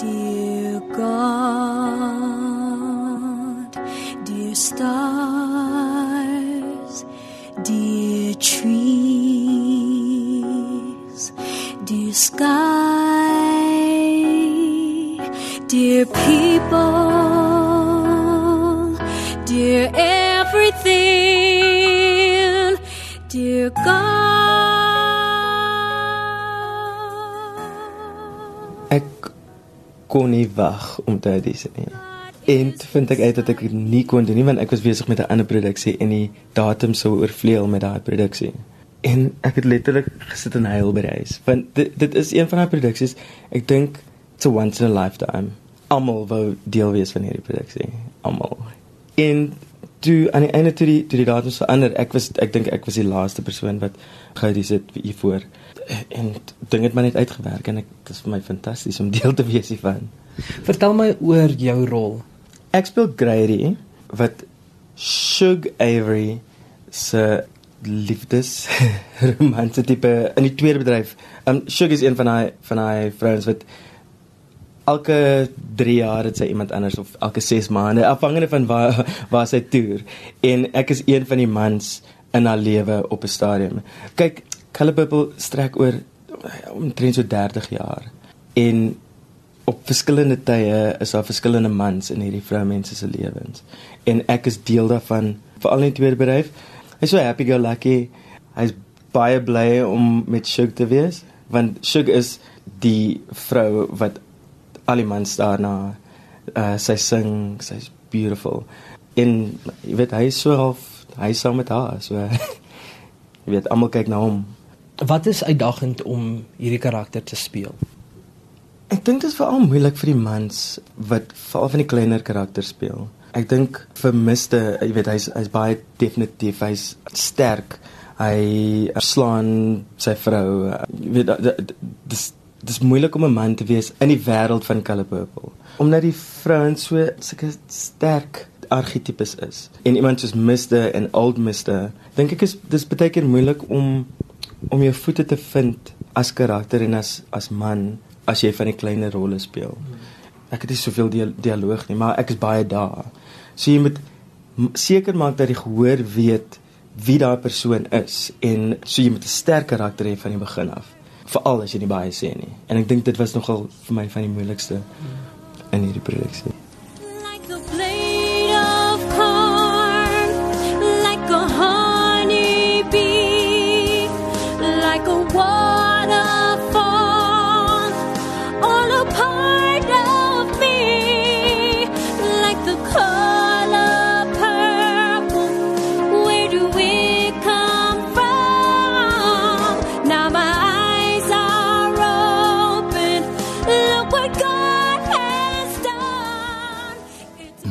Dear God, dear stars, dear trees, dear sky, dear people, dear everything, dear God. Kon nie wag om te audisie nie. En vind ek uit dat ek dit nie kon doen nie want ek was besig met 'n ander produksie en die datum sou oorvleuel met daai produksie. En ek het letterlik gesit en huil by die huis want dit dit is een van daai produksies. Ek dink it's a once in a lifetime. Almal wou deel wees van hierdie produksie. Almal. En toe aan die einde toe die toe die datum verander, ek was ek dink ek was die laaste persoon wat geaudisie het hiervoor. En ding het maar net uitgewerk en ek dit is vir my fantasties om deel te wees hiervan. Vertel my oor jou rol. Ek speel Grady wat Shug Avery se liefdes romanse tipe in die tweede bedryf. Um Shug is een van daai van daai vrouens wat elke 3 jaar het sy iemand anders of elke 6 maande afhangende van waar waar sy toer. En ek is een van die mans in haar lewe op 'n stadium. Kyk, Color Purple strek oor omtrent so 30 jaar. En op verskillende tye is daar verskillende mans in hierdie vroumense se lewens. En ek is deel daarvan, veral in tweede bedryf. Hy's so happy go lucky. Hy's baie bly om met Shug te wees, want Shug is die vrou wat al die mans daarna uh sy sing, sy's beautiful. En jy weet hy is so half hy saam met haar, so jy weet almal kyk na hom. Wat is uitdagend om hierdie karakter te speel? Ek dink dit is veral moeilik vir die mans wat veral van die kleiner karakters speel. Ek dink vir Mr, jy weet hy's hy's baie definitief, hy's sterk. Hy slaan sy vrou. Jy weet dis dis moeilik om 'n man te wees in die wêreld van Color Purple. Omdat die vrouens so sulke sterk argetipes is. En iemand soos Mr en Old Mr, dink ek is dis baie keer moeilik om om jou voete te vind as karakter en as as man as jy van die kleiner rolle speel. Ek het nie soveel dia dialoog nie, maar ek is baie daar. So jy moet seker maak dat die gehoor weet wie daai persoon is en so jy moet 'n sterk karakter hê van die begin af. Veral as jy nie baie sê nie. En ek dink dit was nogal vir my van die moeilikste in hierdie produksie.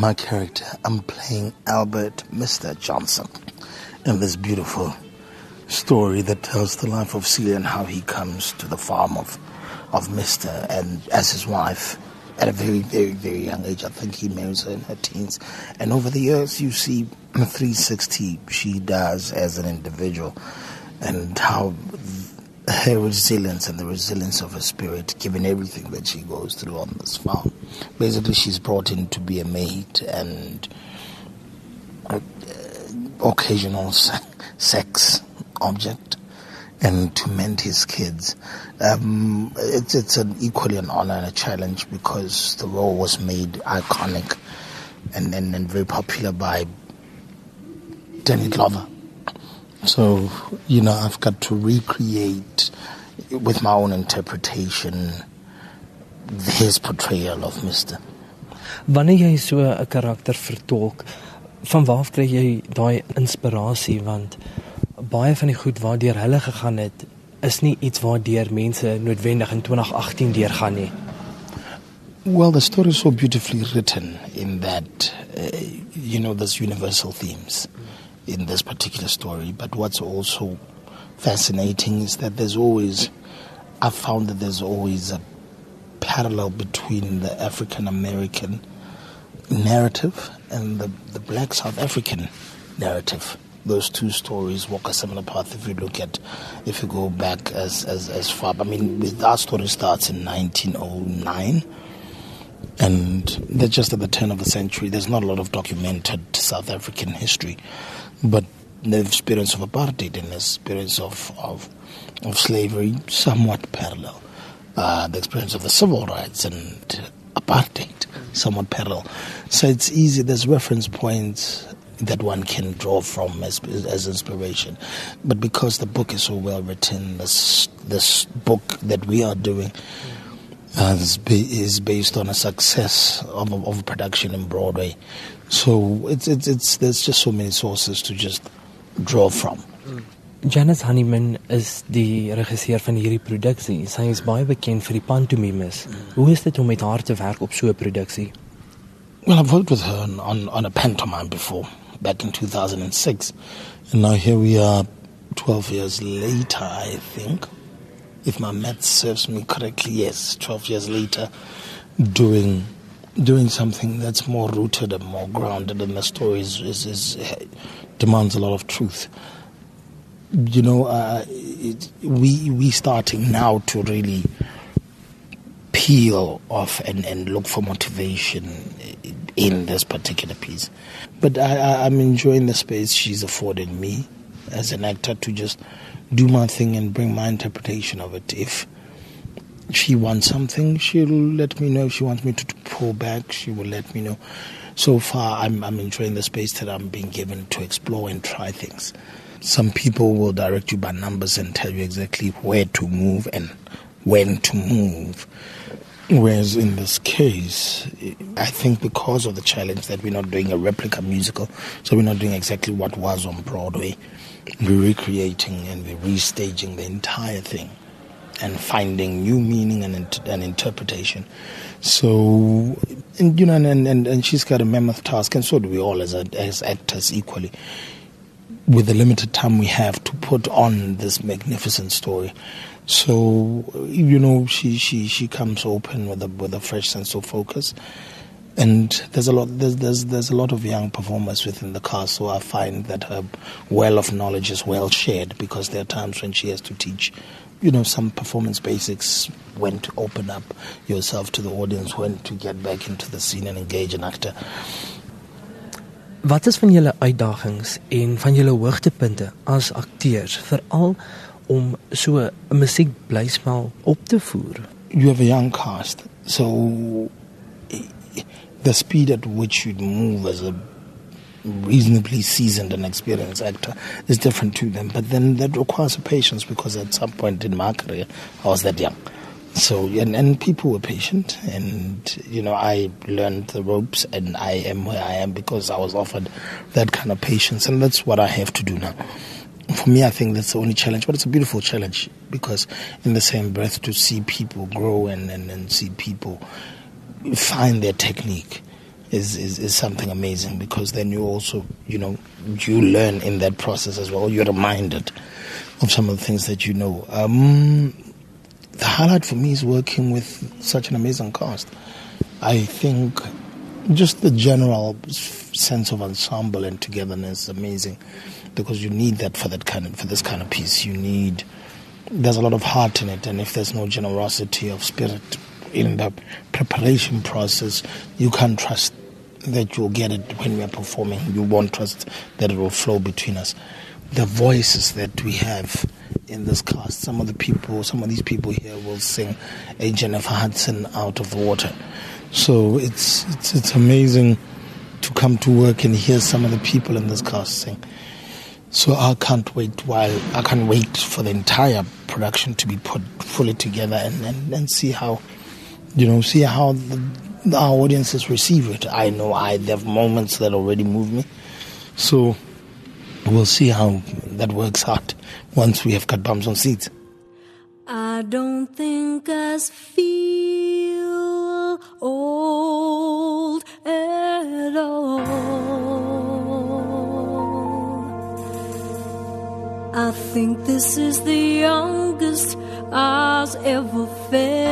My character, I'm playing Albert Mr. Johnson in this beautiful story that tells the life of Celie and how he comes to the farm of, of Mr. and as his wife at a very, very, very young age. I think he marries her in her teens. And over the years, you see the 360 she does as an individual and how her resilience and the resilience of her spirit, given everything that she goes through on this farm. Basically, she's brought in to be a maid and uh, occasional se- sex object and to mend his kids. Um, it's, it's an equally an honor and a challenge because the role was made iconic and, and, and very popular by Danny Glover. So, you know, I've got to recreate with my own interpretation his portrayal of Mr. Wanneer jy so 'n karakter vertolk, van waar kry jy daai inspirasie want baie van die goed waardeur hulle gegaan het is nie iets waardeur mense noodwendig in 2018 deurgaan nie. Well, the story is so beautifully written in that, uh, you know, there's universal themes in this particular story. But what's also fascinating is that there's always, I've found that there's always a parallel between the African American narrative and the, the black South African narrative. Those two stories walk a similar path if you look at, if you go back as, as, as far. I mean, our story starts in 1909 And they're just at the turn of the century. There's not a lot of documented South African history, but the experience of apartheid and the experience of, of, of slavery somewhat parallel. Uh, the experience of the civil rights and apartheid somewhat parallel. So it's easy. There's reference points that one can draw from as, as inspiration. But because the book is so well written, this this book that we are doing is, is based on a success of, of production in Broadway. So it's, it's it's there's just so many sources to just draw from. Janice Honeyman is die regisseur van hierdie produksie. Sy is baie bekend vir die pantomimes. Hoe is dit om met haar te werk op so 'n produksie? Well, I've worked with her on, on, on a pantomime before, back in 2006. And now here we are 12 years later, I think. If my math serves me correctly, yes, 12 years later, doing doing something that's more rooted and more grounded and the story is, is, is demands a lot of truth. You know, uh, it, we we starting now to really peel off and, and look for motivation in this particular piece. But I, I'm enjoying the space she's afforded me as an actor to just do my thing and bring my interpretation of it. If she wants something, she'll let me know. If she wants me to, pull back, she will let me know. So far, I'm, I'm enjoying the space that I'm being given to explore and try things. Some people will direct you by numbers and tell you exactly where to move and when to move. Whereas in this case, I think because of the challenge that we're not doing a replica musical, so we're not doing exactly what was on Broadway, we're recreating and we're restaging the entire thing and finding new meaning and, and interpretation. So, and, you know, and, and, and she's got a mammoth task, and so do we all as, as actors equally with the limited time we have to put on this magnificent story. So you know, she she she comes open with a with a fresh sense of focus, and there's a lot there's there's there's a lot of young performers within the cast. So I find that her well of knowledge is well shared because there are times when she has to teach. You know, some performance basics, when to open up yourself to the audience, when to get back into the scene and engage an actor. Wat is van julle uitdagings en van julle hoogtepunte as akteurs veral om so 'n musiekblyspel op te voer? you have a young cast, so the speed at which you move as a reasonably seasoned and experienced actor is different to them. But then that requires patience because at some point in my career, I was that young. So, and, and people were patient, and you know, I learned the ropes, and I am where I am because I was offered that kind of patience, and that's what I have to do now for me, I think that's the only challenge, but it's a beautiful challenge because, in the same breath, to see people grow and, and, and see people find their technique is, is, is something amazing because then you also, you know, you learn in that process as well. You're reminded of some of the things that you know. Um, the highlight for me is working with such an amazing cast. I think just the general sense of ensemble and togetherness is amazing because you need that for that kind of for this kind of piece. You need there's a lot of heart in it, and if there's no generosity of spirit in the preparation process, you can't trust that you'll get it when we are performing. You won't trust that it will flow between us. The voices that we have in this cast, some of the people, some of these people here will sing a Jennifer Hudson out of the water. So it's it's it's amazing to come to work and hear some of the people in this cast sing. So I can't wait while I can't wait for the entire production to be put fully together and, and, and see how you know see how the, our audiences receive it. I know I there have moments that already move me. So we'll see how that works out once we have got bums on seats. I don't think feel I think this is the youngest I've ever felt.